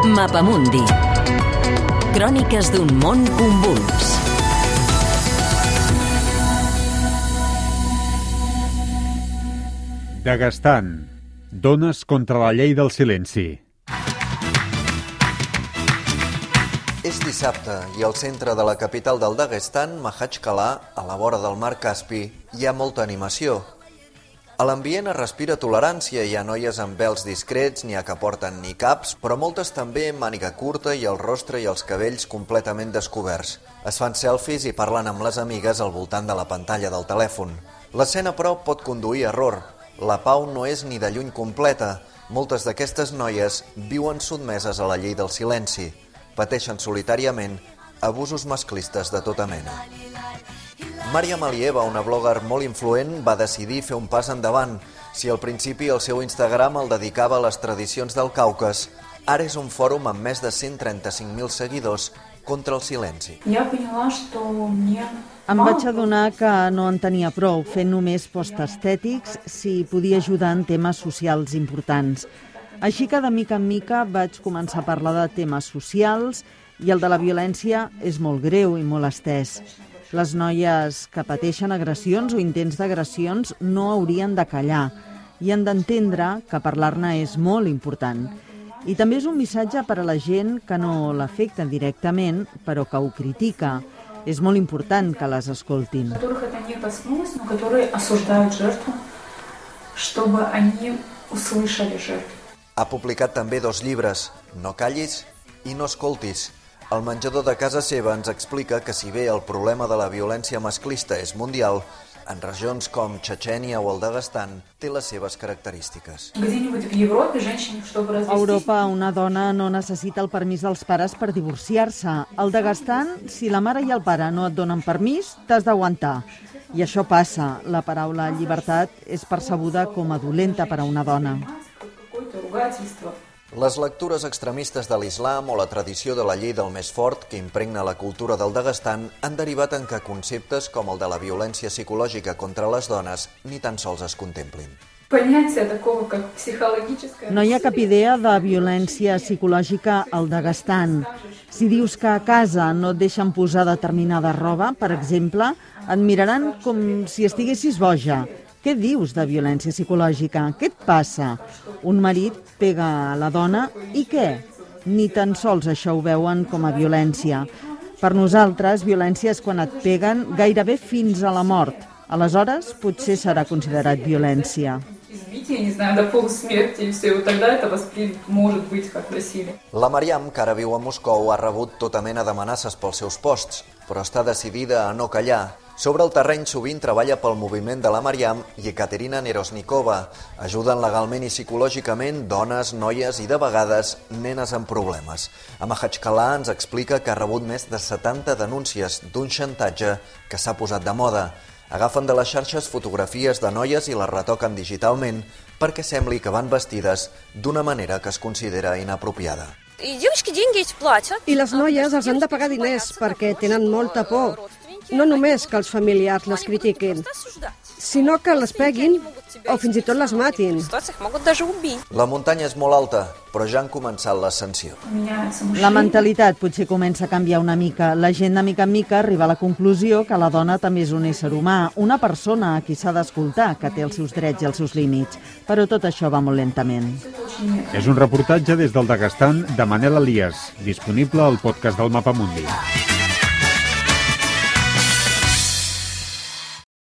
Mapamundi. Cròniques d'un món convuls. Daguestan. Dones contra la llei del silenci. És dissabte i al centre de la capital del Daguestan, Mahachkala, a la vora del mar Caspi, hi ha molta animació. A l'ambient es respira tolerància, hi ha noies amb vels discrets, n'hi ha que porten ni caps, però moltes també amb màniga curta i el rostre i els cabells completament descoberts. Es fan selfies i parlen amb les amigues al voltant de la pantalla del telèfon. L'escena, però, pot conduir a error. La pau no és ni de lluny completa. Moltes d'aquestes noies viuen sotmeses a la llei del silenci. Pateixen solitàriament abusos masclistes de tota mena. Maria Malieva, una blogger molt influent, va decidir fer un pas endavant. Si al principi el seu Instagram el dedicava a les tradicions del Caucas, ara és un fòrum amb més de 135.000 seguidors contra el silenci. Em vaig adonar que no en tenia prou fent només post estètics si podia ajudar en temes socials importants. Així que de mica en mica vaig començar a parlar de temes socials i el de la violència és molt greu i molt estès. Les noies que pateixen agressions o intents d'agressions no haurien de callar i han d'entendre que parlar-ne és molt important. I també és un missatge per a la gent que no l'afecta directament, però que ho critica. És molt important que les escoltin. Ha publicat també dos llibres, No callis i No escoltis, el menjador de casa seva ens explica que si bé el problema de la violència masclista és mundial, en regions com Txetxènia o el Dagestan té les seves característiques. A Europa una dona no necessita el permís dels pares per divorciar-se. Al Dagestan, si la mare i el pare no et donen permís, t'has d'aguantar. I això passa. La paraula llibertat és percebuda com a dolenta per a una dona. Les lectures extremistes de l'islam o la tradició de la llei del més fort que impregna la cultura del Dagestan han derivat en que conceptes com el de la violència psicològica contra les dones ni tan sols es contemplin. No hi ha cap idea de violència psicològica al Dagestan. Si dius que a casa no et deixen posar determinada roba, per exemple, et miraran com si estiguessis boja. Què dius de violència psicològica? Què et passa? Un marit pega a la dona i què? Ni tan sols això ho veuen com a violència. Per nosaltres, violència és quan et peguen gairebé fins a la mort. Aleshores, potser serà considerat violència. La Mariam, que ara viu a Moscou, ha rebut tota mena d'amenaces pels seus posts, però està decidida a no callar sobre el terreny sovint treballa pel moviment de la Mariam i Ekaterina Nerosnikova. Ajuden legalment i psicològicament dones, noies i, de vegades, nenes amb problemes. A Mahachkala ens explica que ha rebut més de 70 denúncies d'un xantatge que s'ha posat de moda. Agafen de les xarxes fotografies de noies i les retoquen digitalment perquè sembli que van vestides d'una manera que es considera inapropiada. I les noies els han de pagar diners perquè tenen molta por no només que els familiars les critiquin, sinó que les peguin o fins i tot les matin. La muntanya és molt alta, però ja han començat l'ascensió. La mentalitat potser comença a canviar una mica. La gent de mica en mica arriba a la conclusió que la dona també és un ésser humà, una persona a qui s'ha d'escoltar, que té els seus drets i els seus límits. Però tot això va molt lentament. És un reportatge des del Dagestan de Manel Elias, disponible al podcast del Mapa Mundi.